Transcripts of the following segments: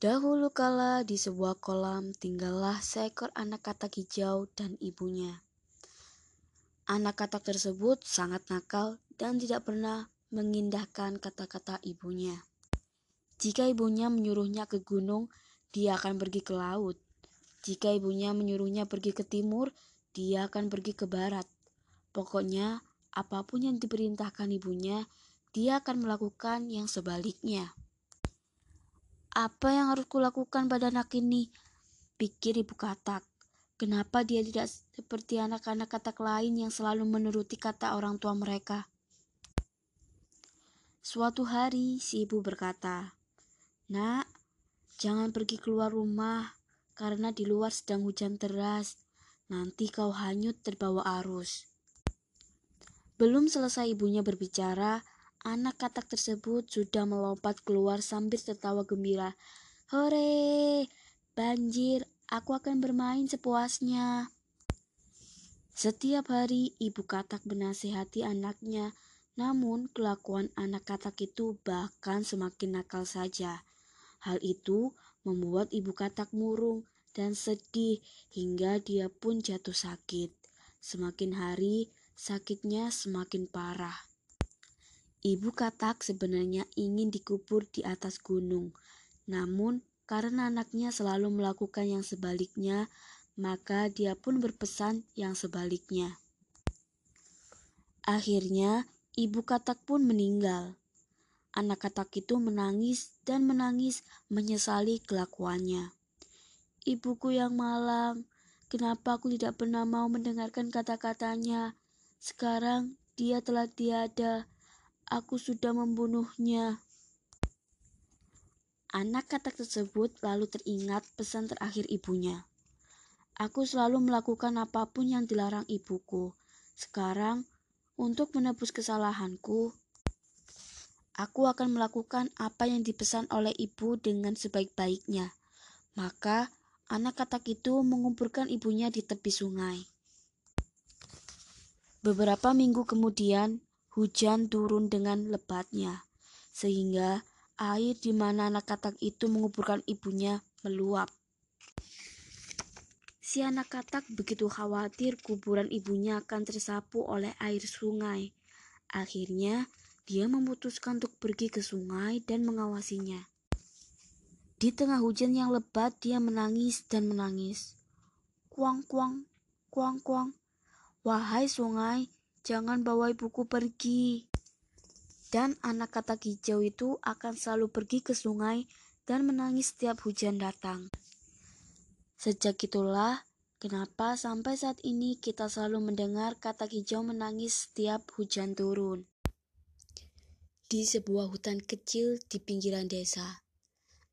Dahulu kala di sebuah kolam tinggallah seekor anak katak hijau dan ibunya. Anak katak tersebut sangat nakal dan tidak pernah mengindahkan kata-kata ibunya. Jika ibunya menyuruhnya ke gunung, dia akan pergi ke laut. Jika ibunya menyuruhnya pergi ke timur, dia akan pergi ke barat. Pokoknya, apa pun yang diperintahkan ibunya, dia akan melakukan yang sebaliknya. Apa yang harus kulakukan pada anak ini? Pikir ibu katak. Kenapa dia tidak seperti anak-anak katak lain yang selalu menuruti kata orang tua mereka? Suatu hari, si ibu berkata, Nak, jangan pergi keluar rumah, karena di luar sedang hujan deras. Nanti kau hanyut terbawa arus. Belum selesai ibunya berbicara, Anak katak tersebut sudah melompat keluar sambil tertawa gembira. Hore, banjir, aku akan bermain sepuasnya. Setiap hari ibu katak menasehati anaknya, namun kelakuan anak katak itu bahkan semakin nakal saja. Hal itu membuat ibu katak murung dan sedih hingga dia pun jatuh sakit. Semakin hari, sakitnya semakin parah. Ibu katak sebenarnya ingin dikubur di atas gunung, namun karena anaknya selalu melakukan yang sebaliknya, maka dia pun berpesan yang sebaliknya. Akhirnya, ibu katak pun meninggal. Anak katak itu menangis dan menangis menyesali kelakuannya. Ibuku yang malang, kenapa aku tidak pernah mau mendengarkan kata-katanya? Sekarang dia telah tiada Aku sudah membunuhnya. Anak katak tersebut lalu teringat pesan terakhir ibunya. Aku selalu melakukan apa pun yang dilarang ibuku. Sekarang, untuk menebus kesalahanku, aku akan melakukan apa yang dipesan oleh ibu dengan sebaik-baiknya. Maka, anak katak itu mengumpulkan ibunya di tepi sungai. Beberapa minggu kemudian, Hujan turun dengan lebatnya, sehingga air di mana anak katak itu menguburkan ibunya meluap. Si anak katak begitu khawatir kuburan ibunya akan tersapu oleh air sungai. Akhirnya, dia memutuskan untuk pergi ke sungai dan mengawasinya. Di tengah hujan yang lebat, dia menangis dan menangis. Kuang, kuang, kuang, kuang. Wahai sungai, Jangan bawa ibuku pergi. Dan anak katak hijau itu akan selalu pergi ke sungai dan menangis setiap hujan datang. Sejak itulah kenapa sampai saat ini kita selalu mendengar katak hijau menangis setiap hujan turun. Di sebuah hutan kecil di pinggiran desa,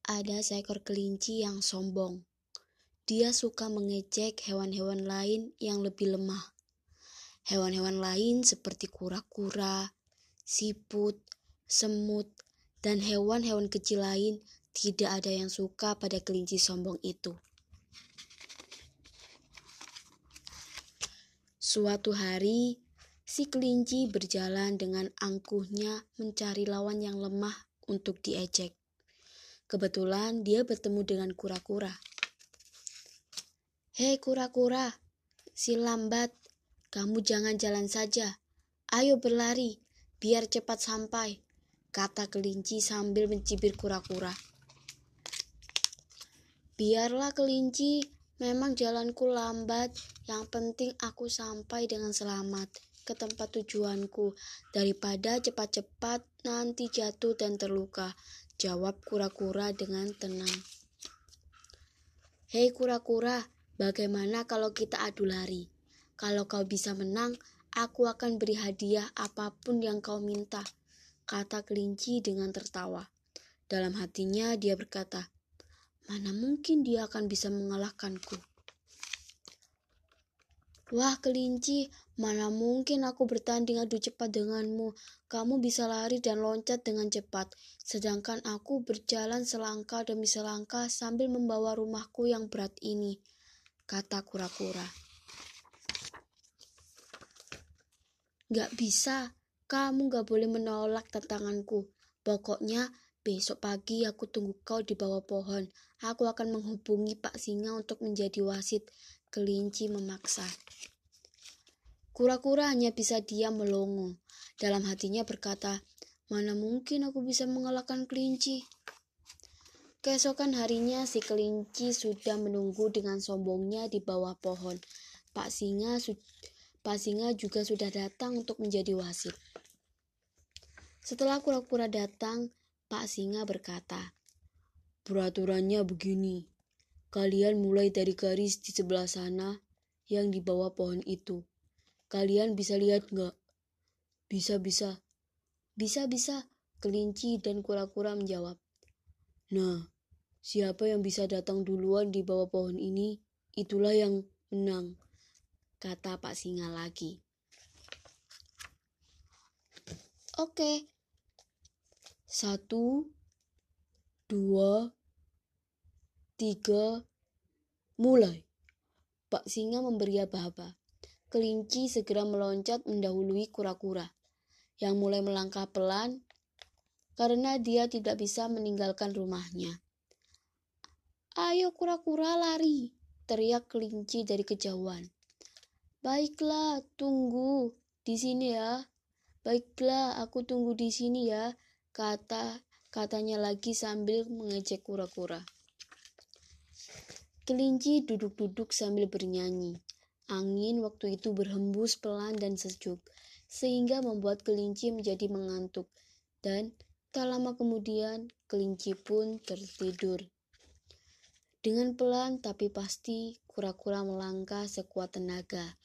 ada seekor kelinci yang sombong. Dia suka mengejek hewan-hewan lain yang lebih lemah. Hewan-hewan lain seperti kura-kura, siput, semut, dan hewan-hewan kecil lain tidak ada yang suka pada kelinci sombong itu. Suatu hari, si kelinci berjalan dengan angkuhnya mencari lawan yang lemah untuk diejek. Kebetulan dia bertemu dengan kura-kura. Hei kura-kura, si lambat, kamu jangan jalan saja. Ayo berlari, biar cepat sampai, kata kelinci sambil mencibir kura-kura. Biarlah kelinci, memang jalanku lambat, yang penting aku sampai dengan selamat ke tempat tujuanku daripada cepat-cepat nanti jatuh dan terluka, jawab kura-kura dengan tenang. Hei kura-kura, bagaimana kalau kita adu lari? Kalau kau bisa menang, aku akan beri hadiah apa pun yang kau minta, kata kelinci dengan tertawa. Dalam hatinya dia berkata, mana mungkin dia akan bisa mengalahkanku. Wah kelinci, mana mungkin aku bertanding adu cepat denganmu. Kamu bisa lari dan loncat dengan cepat, sedangkan aku berjalan selangkah demi selangkah sambil membawa rumahku yang berat ini, kata kura-kura. Gak bisa, kamu gak boleh menolak tantanganku. Pokoknya Besok pagi aku tunggu kau di bawah pohon. Aku akan menghubungi Pak Singa untuk menjadi wasit. Kelinci memaksa. Kura-kura hanya bisa diam melongo. Dalam hatinya berkata, mana mungkin aku bisa mengalahkan kelinci. Keesokan harinya si kelinci sudah menunggu dengan sombongnya di bawah pohon. Pak Singa, Pak Singa juga sudah datang untuk menjadi wasit. Setelah kura-kura datang, Pak Singa berkata, Peraturannya begini, kalian mulai dari garis di sebelah sana yang di bawah pohon itu. Kalian bisa lihat nggak? Bisa-bisa. Bisa-bisa, kelinci dan kura-kura menjawab. Nah, Siapa yang bisa datang duluan di bawah pohon ini, itulah yang menang, kata Pak Singa lagi. Oke, satu, dua, tiga, mulai. Pak Singa memberi aba-aba. Kelinci segera meloncat mendahului kura-kura yang mulai melangkah pelan karena dia tidak bisa meninggalkan rumahnya. Ayo kura-kura lari, teriak kelinci dari kejauhan. Baiklah, tunggu di sini ya. Baiklah, aku tunggu di sini ya, kata katanya lagi sambil mengejek kura-kura. Kelinci duduk-duduk sambil bernyanyi. Angin waktu itu berhembus pelan dan sejuk, sehingga membuat kelinci menjadi mengantuk. Dan tak lama kemudian, kelinci pun tertidur. Dengan pelan tapi pasti, kura-kura melangkah sekuat tenaga.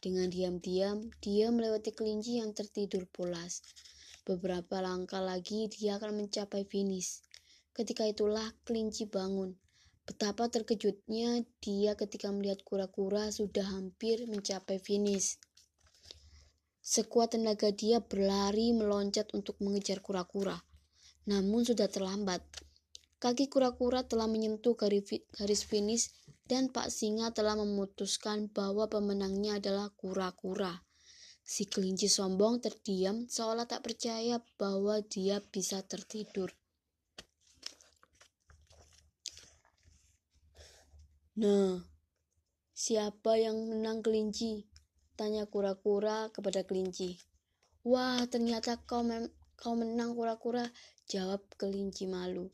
Dengan diam-diam, dia melewati kelinci yang tertidur pulas. Beberapa langkah lagi dia akan mencapai finish. Ketika itulah kelinci bangun. Betapa terkejutnya dia ketika melihat kura-kura sudah hampir mencapai finish. Sekuat tenaga dia berlari meloncat untuk mengejar kura-kura. Namun sudah terlambat. Kaki kura-kura telah menyentuh garis finish dan Pak Singa telah memutuskan bahwa pemenangnya adalah kura-kura. Si kelinci sombong terdiam seolah tak percaya bahwa dia bisa tertidur. Nah, siapa yang menang kelinci? Tanya kura-kura kepada kelinci. Wah, ternyata kau, kau menang kura-kura, jawab kelinci malu.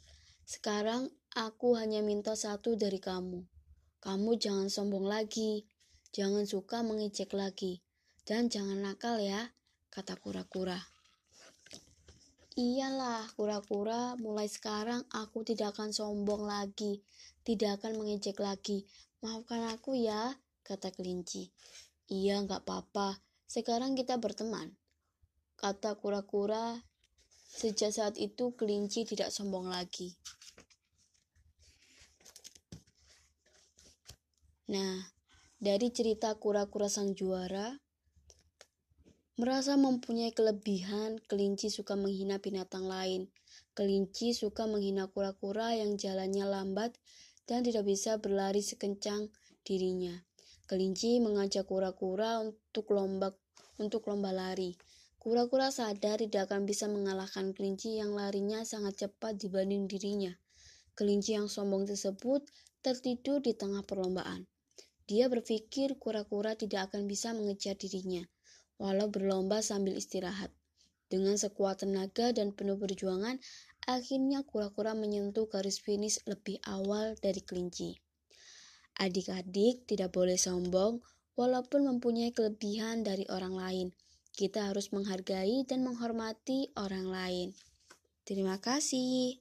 Sekarang aku hanya minta satu dari kamu. Kamu jangan sombong lagi, jangan suka mengejek lagi, dan jangan nakal ya, kata kura-kura. Iyalah, kura-kura, mulai sekarang aku tidak akan sombong lagi, tidak akan mengejek lagi. Maafkan aku ya, kata kelinci. Iya, nggak apa-apa. Sekarang kita berteman. Kata kura-kura Sejak saat itu kelinci tidak sombong lagi. Nah, dari cerita kura-kura sang juara, merasa mempunyai kelebihan, kelinci suka menghina binatang lain. Kelinci suka menghina kura-kura yang jalannya lambat dan tidak bisa berlari sekencang dirinya. Kelinci mengajak kura-kura untuk lomba untuk lomba lari. Kura-kura sadar tidak akan bisa mengalahkan kelinci yang larinya sangat cepat dibanding dirinya. Kelinci yang sombong tersebut tertidur di tengah perlombaan. Dia berpikir kura-kura tidak akan bisa mengejar dirinya, walau berlomba sambil istirahat. Dengan sekuat tenaga dan penuh perjuangan, akhirnya kura-kura menyentuh garis finish lebih awal dari kelinci. Adik-adik tidak boleh sombong, walaupun mempunyai kelebihan dari orang lain – kita harus menghargai dan menghormati orang lain. Terima kasih.